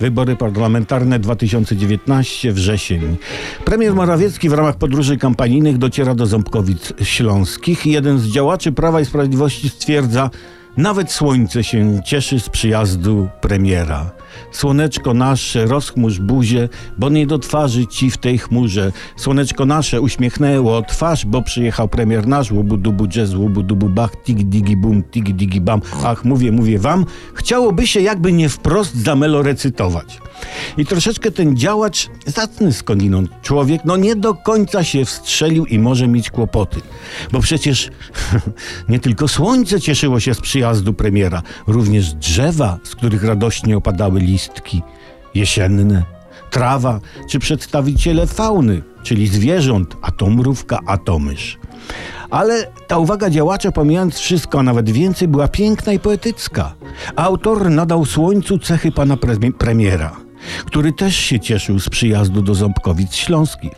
Wybory parlamentarne 2019 wrzesień. Premier Morawiecki w ramach podróży kampanijnych dociera do Ząbkowic Śląskich jeden z działaczy Prawa i Sprawiedliwości stwierdza, nawet słońce się cieszy z przyjazdu premiera. Słoneczko nasze, rozchmurz buzię, bo nie do twarzy ci w tej chmurze. Słoneczko nasze uśmiechnęło twarz, bo przyjechał premier nasz. Łubu dubu jazz, łubu dubu bach, tigi digi bum, tigi digi bam. Ach, mówię, mówię wam, chciałoby się jakby nie wprost zamelo recytować. I troszeczkę ten działacz, zacny skądinąd człowiek, no nie do końca się wstrzelił i może mieć kłopoty. Bo przecież nie tylko słońce cieszyło się z przyjazdu premiera, również drzewa, z których radośnie opadały listki jesienne, trawa czy przedstawiciele fauny, czyli zwierząt, a to mrówka, a to mysz. Ale ta uwaga działacza, pomijając wszystko, a nawet więcej, była piękna i poetycka. Autor nadał słońcu cechy pana pre- premiera, który też się cieszył z przyjazdu do Ząbkowic Śląskich.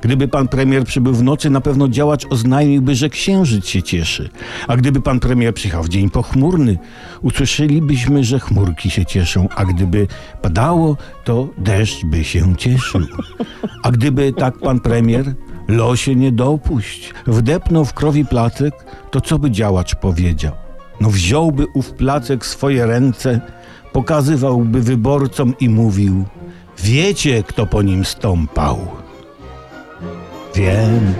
Gdyby pan premier przybył w nocy, na pewno działacz oznajmiłby, że księżyc się cieszy. A gdyby pan premier przyjechał w dzień pochmurny, usłyszelibyśmy, że chmurki się cieszą. A gdyby padało, to deszcz by się cieszył. A gdyby tak pan premier, losie nie dopuść, wdepnął w krowi placek, to co by działacz powiedział? No wziąłby ów placek swoje ręce, pokazywałby wyborcom i mówił Wiecie, kto po nim stąpał. Wiem.